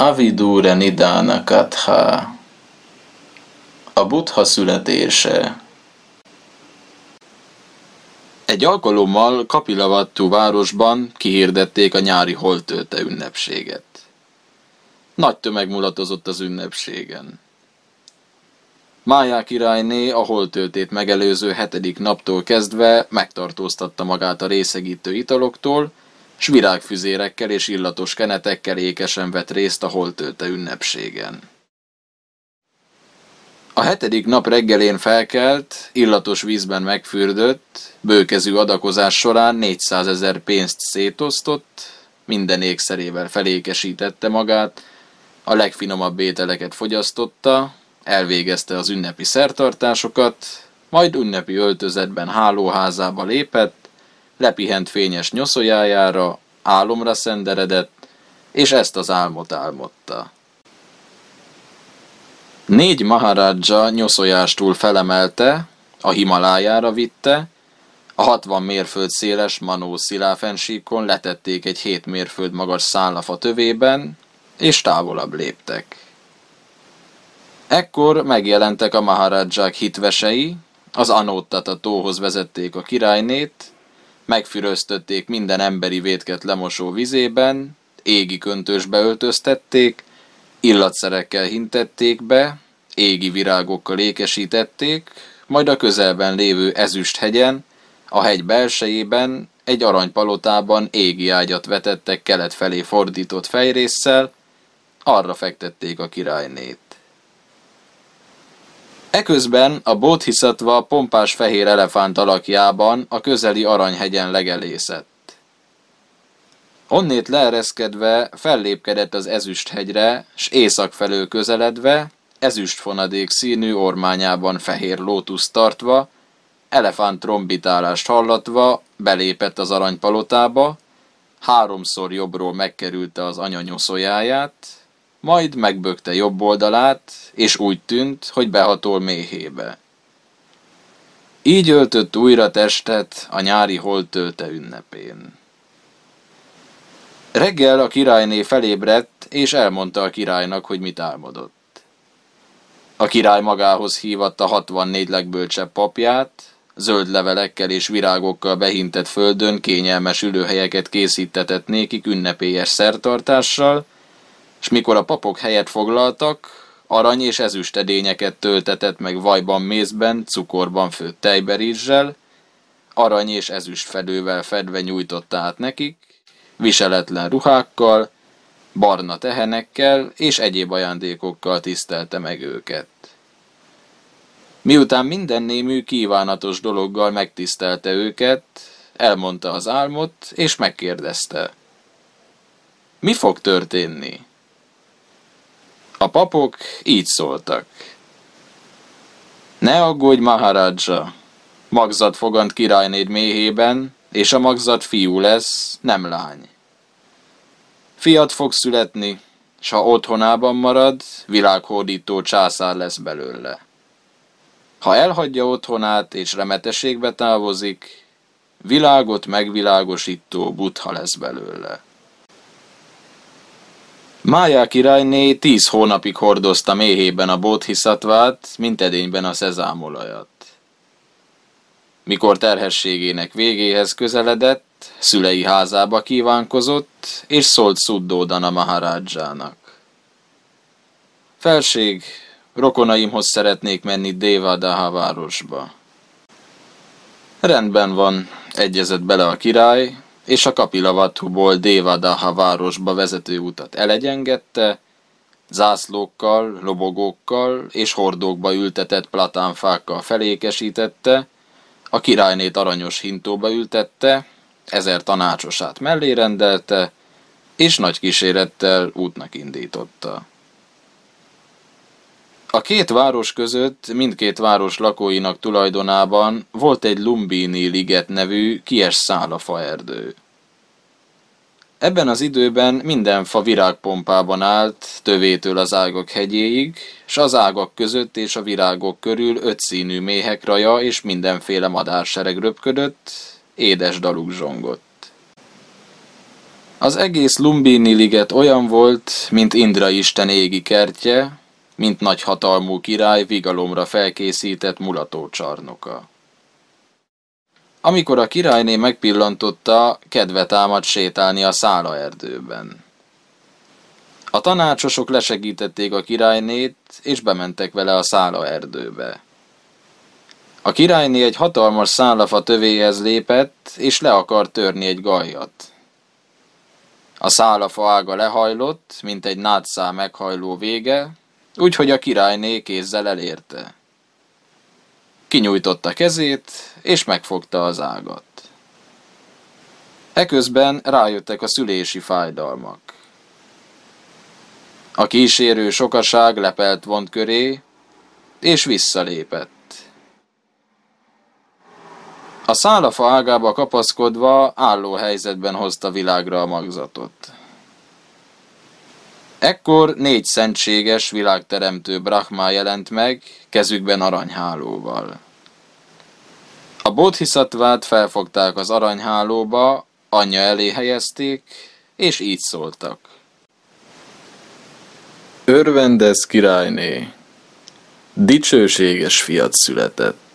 Avidure Nidana Katha A Buddha születése Egy alkalommal Kapilavattu városban kihirdették a nyári holtölte ünnepséget. Nagy tömeg mulatozott az ünnepségen. Májá királyné a holtöltét megelőző hetedik naptól kezdve megtartóztatta magát a részegítő italoktól, s virágfüzérekkel és illatos kenetekkel ékesen vett részt a holtölte ünnepségen. A hetedik nap reggelén felkelt, illatos vízben megfürdött, bőkezű adakozás során 400 ezer pénzt szétosztott, minden ékszerével felékesítette magát, a legfinomabb ételeket fogyasztotta, elvégezte az ünnepi szertartásokat, majd ünnepi öltözetben hálóházába lépett, lepihent fényes nyoszójájára, álomra szenderedett, és ezt az álmot álmodta. Négy maharadja nyoszójástól felemelte, a Himalájára vitte, a 60 mérföld széles Manó sziláfensíkon letették egy 7 mérföld magas szállafa tövében, és távolabb léptek. Ekkor megjelentek a maharadzsák hitvesei, az anóttat a tóhoz vezették a királynét, megfüröztötték minden emberi vétket lemosó vizében, égi köntösbe öltöztették, illatszerekkel hintették be, égi virágokkal ékesítették, majd a közelben lévő ezüst hegyen, a hegy belsejében, egy aranypalotában égi ágyat vetettek kelet felé fordított fejrésszel, arra fektették a királynét. Eközben a Bodhisattva pompás fehér elefánt alakjában a közeli aranyhegyen legelészett. Onnét leereszkedve fellépkedett az ezüsthegyre, s észak felől közeledve, ezüstfonadék színű ormányában fehér lótusz tartva, elefánt trombitálást hallatva belépett az aranypalotába, háromszor jobbról megkerülte az anyanyoszolyáját, majd megbökte jobb oldalát, és úgy tűnt, hogy behatol méhébe. Így öltött újra testet a nyári holtölte ünnepén. Reggel a királyné felébredt, és elmondta a királynak, hogy mit álmodott. A király magához hívatta 64 legbölcsebb papját, zöld levelekkel és virágokkal behintett földön kényelmes ülőhelyeket készítetett nékik ünnepélyes szertartással, és mikor a papok helyet foglaltak, arany és ezüstedényeket töltetett meg vajban mézben, cukorban főtt tejberizssel, arany és ezüst fedővel fedve nyújtotta át nekik, viseletlen ruhákkal, barna tehenekkel és egyéb ajándékokkal tisztelte meg őket. Miután minden némű kívánatos dologgal megtisztelte őket, elmondta az álmot, és megkérdezte. Mi fog történni? A papok így szóltak. Ne aggódj, Maharaja! Magzat fogant királynéd méhében, és a magzat fiú lesz, nem lány. Fiat fog születni, s ha otthonában marad, világhódító császár lesz belőle. Ha elhagyja otthonát és remetességbe távozik, világot megvilágosító butha lesz belőle. Májá királyné tíz hónapig hordozta méhében a bodhisattvát, mint edényben a szezámolajat. Mikor terhességének végéhez közeledett, szülei házába kívánkozott, és szólt Szuddódana Maharádzsának. Felség, rokonaimhoz szeretnék menni Dévadaha városba. Rendben van, egyezett bele a király, és a Kapilavathuból Dévadaha városba vezető utat elegyengette, zászlókkal, lobogókkal és hordókba ültetett platánfákkal felékesítette, a királynét aranyos hintóba ültette, ezer tanácsosát mellé rendelte, és nagy kísérettel útnak indította. A két város között mindkét város lakóinak tulajdonában volt egy Lumbini liget nevű kies szálafa erdő. Ebben az időben minden fa virágpompában állt, tövétől az ágak hegyéig, s az ágak között és a virágok körül ötszínű méhek raja és mindenféle madársereg röpködött, édes daluk zsongott. Az egész Lumbini liget olyan volt, mint Indra isten égi kertje, mint nagy hatalmú király vigalomra felkészített mulatócsarnoka. Amikor a királyné megpillantotta, kedve támad sétálni a szála erdőben. A tanácsosok lesegítették a királynét, és bementek vele a szála erdőbe. A királyné egy hatalmas szálafa tövéhez lépett, és le akart törni egy gajat. A szálafa ága lehajlott, mint egy nátszá meghajló vége, úgyhogy a királyné kézzel elérte. Kinyújtotta kezét, és megfogta az ágat. Eközben rájöttek a szülési fájdalmak. A kísérő sokaság lepelt vont köré, és visszalépett. A szálafa ágába kapaszkodva álló helyzetben hozta világra a magzatot. Ekkor négy szentséges, világteremtő Brahma jelent meg, kezükben aranyhálóval. A bodhisattvát felfogták az aranyhálóba, anyja elé helyezték, és így szóltak. Örvendez királyné, dicsőséges fiat született.